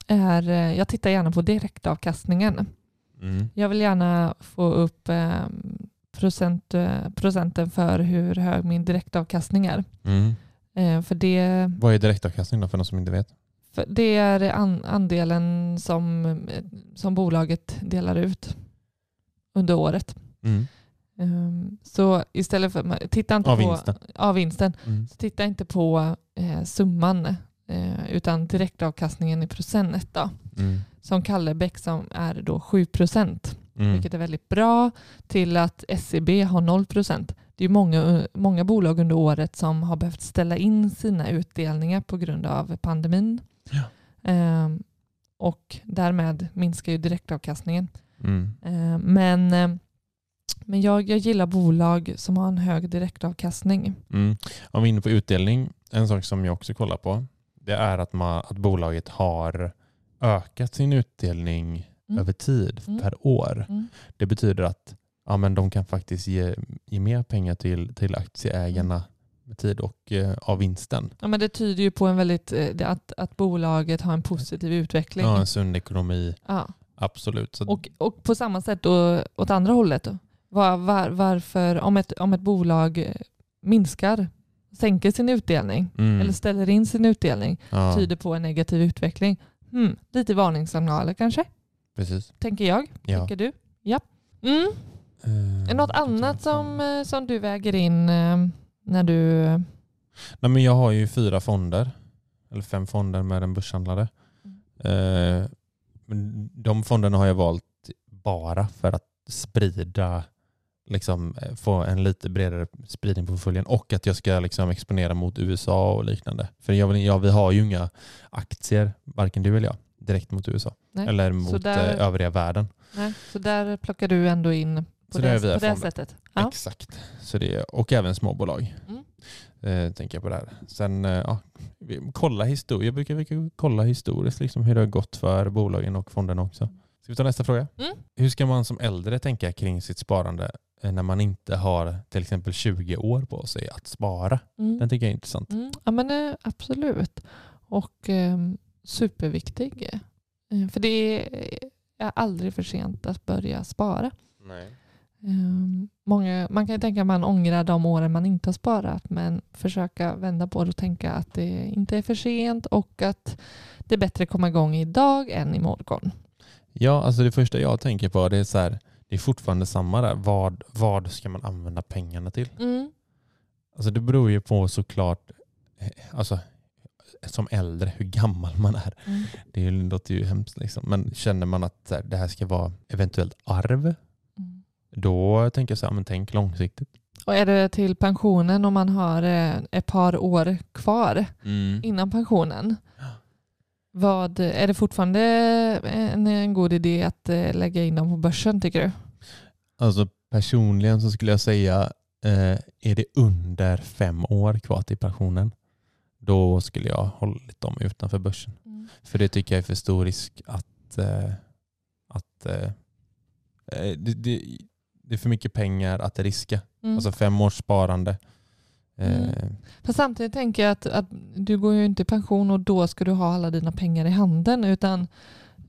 är, eh, jag tittar gärna på direktavkastningen. Mm. Jag vill gärna få upp eh, procent, eh, procenten för hur hög min direktavkastning är. Mm. För, det, Vad är direktavkastning då för någon som inte vet? för det är an, andelen som, som bolaget delar ut under året. Mm. Um, så istället för, titta inte Av på vinsten. Av vinsten. Mm. Så titta inte på eh, summan eh, utan direktavkastningen i procent då. Mm. Som Kallebäck som är då 7 procent. Mm. vilket är väldigt bra, till att SEB har 0 procent. Det är många, många bolag under året som har behövt ställa in sina utdelningar på grund av pandemin. Ja. Ehm, och därmed minskar ju direktavkastningen. Mm. Ehm, men eh, men jag, jag gillar bolag som har en hög direktavkastning. Mm. Om vi är inne på utdelning, en sak som jag också kollar på, det är att, man, att bolaget har ökat sin utdelning Mm. över tid Mm. per år. Mm. Det betyder att ja, men de kan faktiskt ge, ge mer pengar till, till aktieägarna Mm. med tid och eh, av vinsten. Ja, men det tyder ju på en väldigt, eh, att, att bolaget har en positiv utveckling. Ja, en sund ekonomi, Ja. absolut. Så, Och, och på samma sätt då, åt andra hållet. Då. Var, var, varför, om ett, om ett bolag eh, minskar, sänker sin utdelning Mm. eller ställer in sin utdelning, ja, tyder på en negativ utveckling. Hmm, lite varningssignaler kanske, precis. tänker jag. Ja. Tänker du? Ja. Mm. Det något annat som, eh, som du väger in när du... Nej, men jag har ju fyra fonder, eller fem fonder med en börshandlare. Men de fonderna har jag valt bara för att sprida, liksom, eh, få en lite bredare spridning på portföljen och att jag ska liksom exponera mot USA och liknande. För jag, vill- ja, vi har ju inga aktier, varken du eller jag, direkt mot USA. Nej. Eller mot där- eh, övriga världen. Nej, så där plockar du ändå in på Så det på det sättet. Ja. Exakt. Så det, och även småbolag. Mm. Eh, tänker jag på det här. Sen eh, ja, kolla historia. Jag brukar, brukar kolla historiskt liksom, hur det har gått för bolagen och fonderna också. Ska vi ta nästa fråga? Mm. Hur ska man som äldre tänka kring sitt sparande eh, när man inte har till exempel 20 år på sig att spara? Mm. Den tycker jag är intressant. Mm. Ja men eh, absolut. Och eh, superviktig. Eh, för det är, är aldrig för sent att börja spara. Nej. Eh, många, man kan ju tänka att man ångrar de åren man inte har sparat men försöka vända på det och tänka att det inte är för sent och att det är bättre att komma igång idag än imorgon. Ja, alltså det första jag tänker på det är så här, det är fortfarande samma där. Vad, vad ska man använda pengarna till? Mm. Alltså det beror ju på såklart, eh, alltså som äldre, hur gammal man är. Mm. Det låter ju hemskt liksom. Men känner man att det här ska vara eventuellt arv, Mm. då tänker jag så här, men tänk långsiktigt. Och är det till pensionen om man har eh, ett par år kvar innan pensionen. Vad, är det fortfarande en, en god idé att eh, lägga in dem på börsen tycker du? Alltså personligen så skulle jag säga, eh, är det under fem år kvar till pensionen, då skulle jag hållit dem utanför börsen. För det tycker jag är för stor risk att, eh, att eh, eh, det, det, det är för mycket pengar att riska. Mm. Alltså fem års sparande. Eh, Mm. Fast samtidigt tänker jag att, att du går ju inte i pension och då ska du ha alla dina pengar i handen utan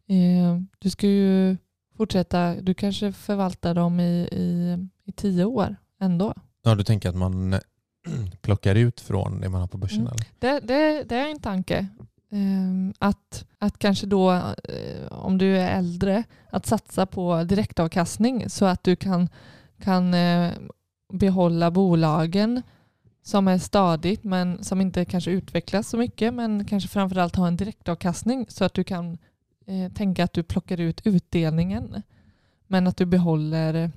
eh, du ska ju fortsätta, du kanske förvaltar dem i, i, i tio år ändå. Ja, du tänker att man eh, <clears throat> plockar ut från det man har på börsen? Mm. Eller? Det, det, det är en tanke. Ehm, att, att kanske då, eh, om du är äldre, att satsa på direktavkastning så att du kan, kan eh, behålla bolagen som är stadigt men som inte kanske utvecklas så mycket men kanske framförallt ha en direktavkastning så att du kan eh, tänka att du plockar ut utdelningen men att du behåller,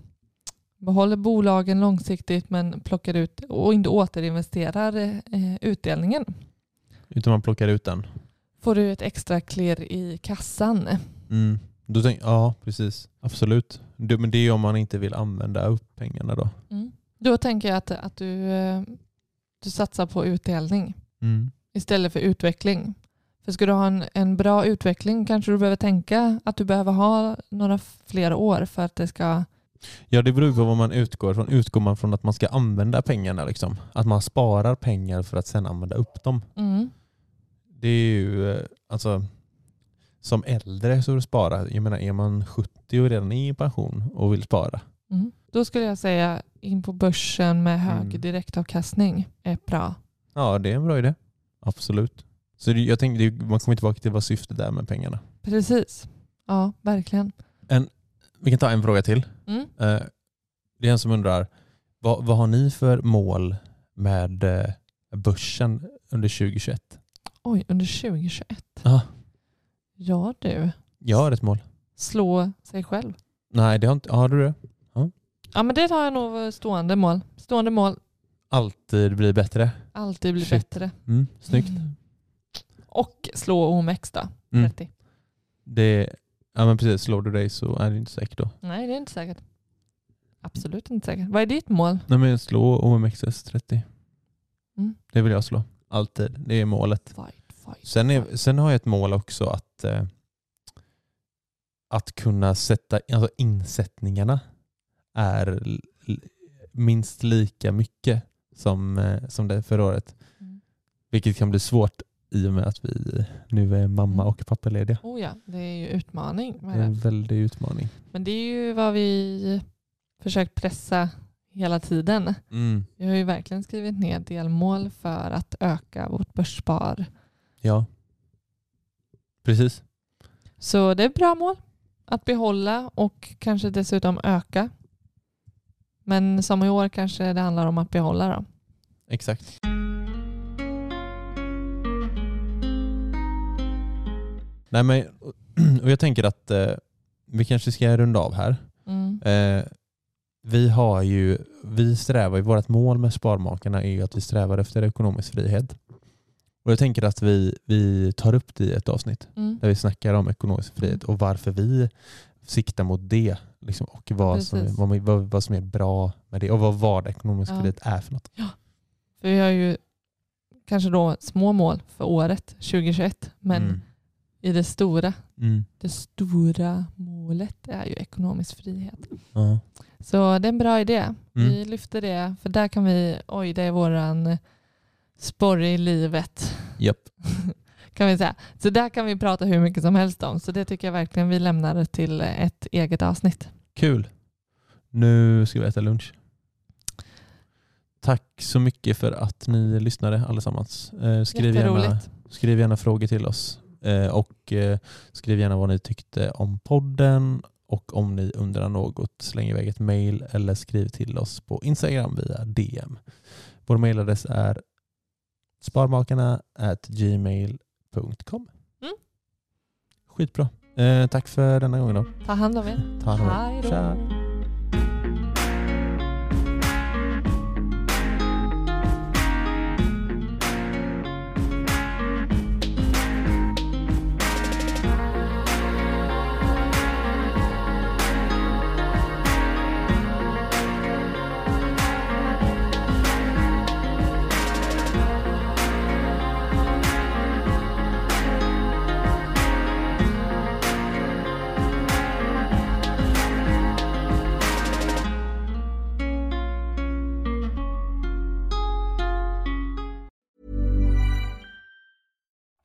behåller bolagen långsiktigt men plockar ut och inte återinvesterar eh, utdelningen. Utan man plockar ut den? Får du ett extra klirr i kassan. Mm. Då tänk, ja, precis. Absolut. Det, men det är om man inte vill använda upp pengarna då. Då tänker jag att, att du, eh, du satsar på utdelning Mm. istället för utveckling. För ska du ha en, en bra utveckling kanske du behöver tänka att du behöver ha några fler år för att det ska... Ja, det beror på vad man utgår från. Utgår man från att man ska använda pengarna? Liksom? Att man sparar pengar för att sen använda upp dem? Mm. Det är ju, eh, alltså, som äldre så är det spara. Jag menar, är man 70 och redan är i pension och vill spara? Mm. Då skulle jag säga in på börsen med hög Mm. direktavkastning är bra. Ja, det är en bra idé. Absolut. Så jag tänkte, man kommer tillbaka till vad syftet är med pengarna. Precis. Ja, verkligen. Vi kan ta en fråga till. Mm. Eh, Det är en som undrar, vad, vad har ni för mål med eh, börsen under 2021? Oj, under 2021. Ja. Ja du, Jag har ett mål. slå sig själv. Nej, det har inte, har du det? Ja men det har jag nog stående mål. Stående mål, Alltid bli bättre. alltid bli Shit. bättre. Mm, snyggt. Mm. Och slå OMX då. Mm. 30. Det, ja men precis, slår du dig så är det inte säkert då. Nej det är inte säkert. Absolut inte säkert. Vad är ditt mål? Nej men slå OMXS 30. Mm. Det vill jag slå. Alltid. Det är målet. Fight, fight, Sen, är, sen har jag ett mål också att, eh, att kunna sätta, alltså insättningarna är minst lika mycket som, eh, som det förra året. Mm. Vilket kan bli svårt i och med att vi nu är mamma Mm. och pappalediga. Oh ja, det är ju utmaning Det är en väldig utmaning. Men det är ju vad vi försökt pressa hela tiden. Mm. Vi har ju verkligen skrivit ner delmål för att öka vårt börsspar. Ja. Precis. Så det är bra mål att behålla och kanske dessutom öka. Men som i år kanske det handlar om att behålla dem. Exakt. Nej men, och jag tänker att eh, vi kanske ska runda av här. Mm. Eh, vi har ju, vi strävar ju, vårt mål med Sparmakarna är ju att vi strävar efter ekonomisk frihet. Och jag tänker att vi, vi tar upp det i ett avsnitt Mm. där vi snackar om ekonomisk frihet och varför vi siktar mot det. Liksom, och vad som, vad, vad, vad som är bra med det och vad, vad ekonomisk Ja. frihet är för något. För vi har ju kanske då små mål för året 2021 men Mm. i det stora, Mm. det stora målet är ju ekonomisk frihet. Ja. Så det är en bra idé. Mm. Vi lyfter det för där kan vi, oj det är våran sporre i livet Japp. <laughs> kan vi säga. Så där kan vi prata hur mycket som helst om. Så det tycker jag verkligen vi lämnar till ett eget avsnitt. Kul. Nu ska vi äta lunch. Tack så mycket för att ni lyssnade allesammans. Eh, skriv, gärna, skriv gärna frågor till oss eh, och eh, skriv gärna vad ni tyckte om podden och om ni undrar något släng iväg ett mail eller skriv till oss på Instagram via DM. Vår mailadress är sparmakarna gmail.com Mm. Skitbra. Eh, tack för denna gången då. Ta hand om er. Ta hand om er. Hej då.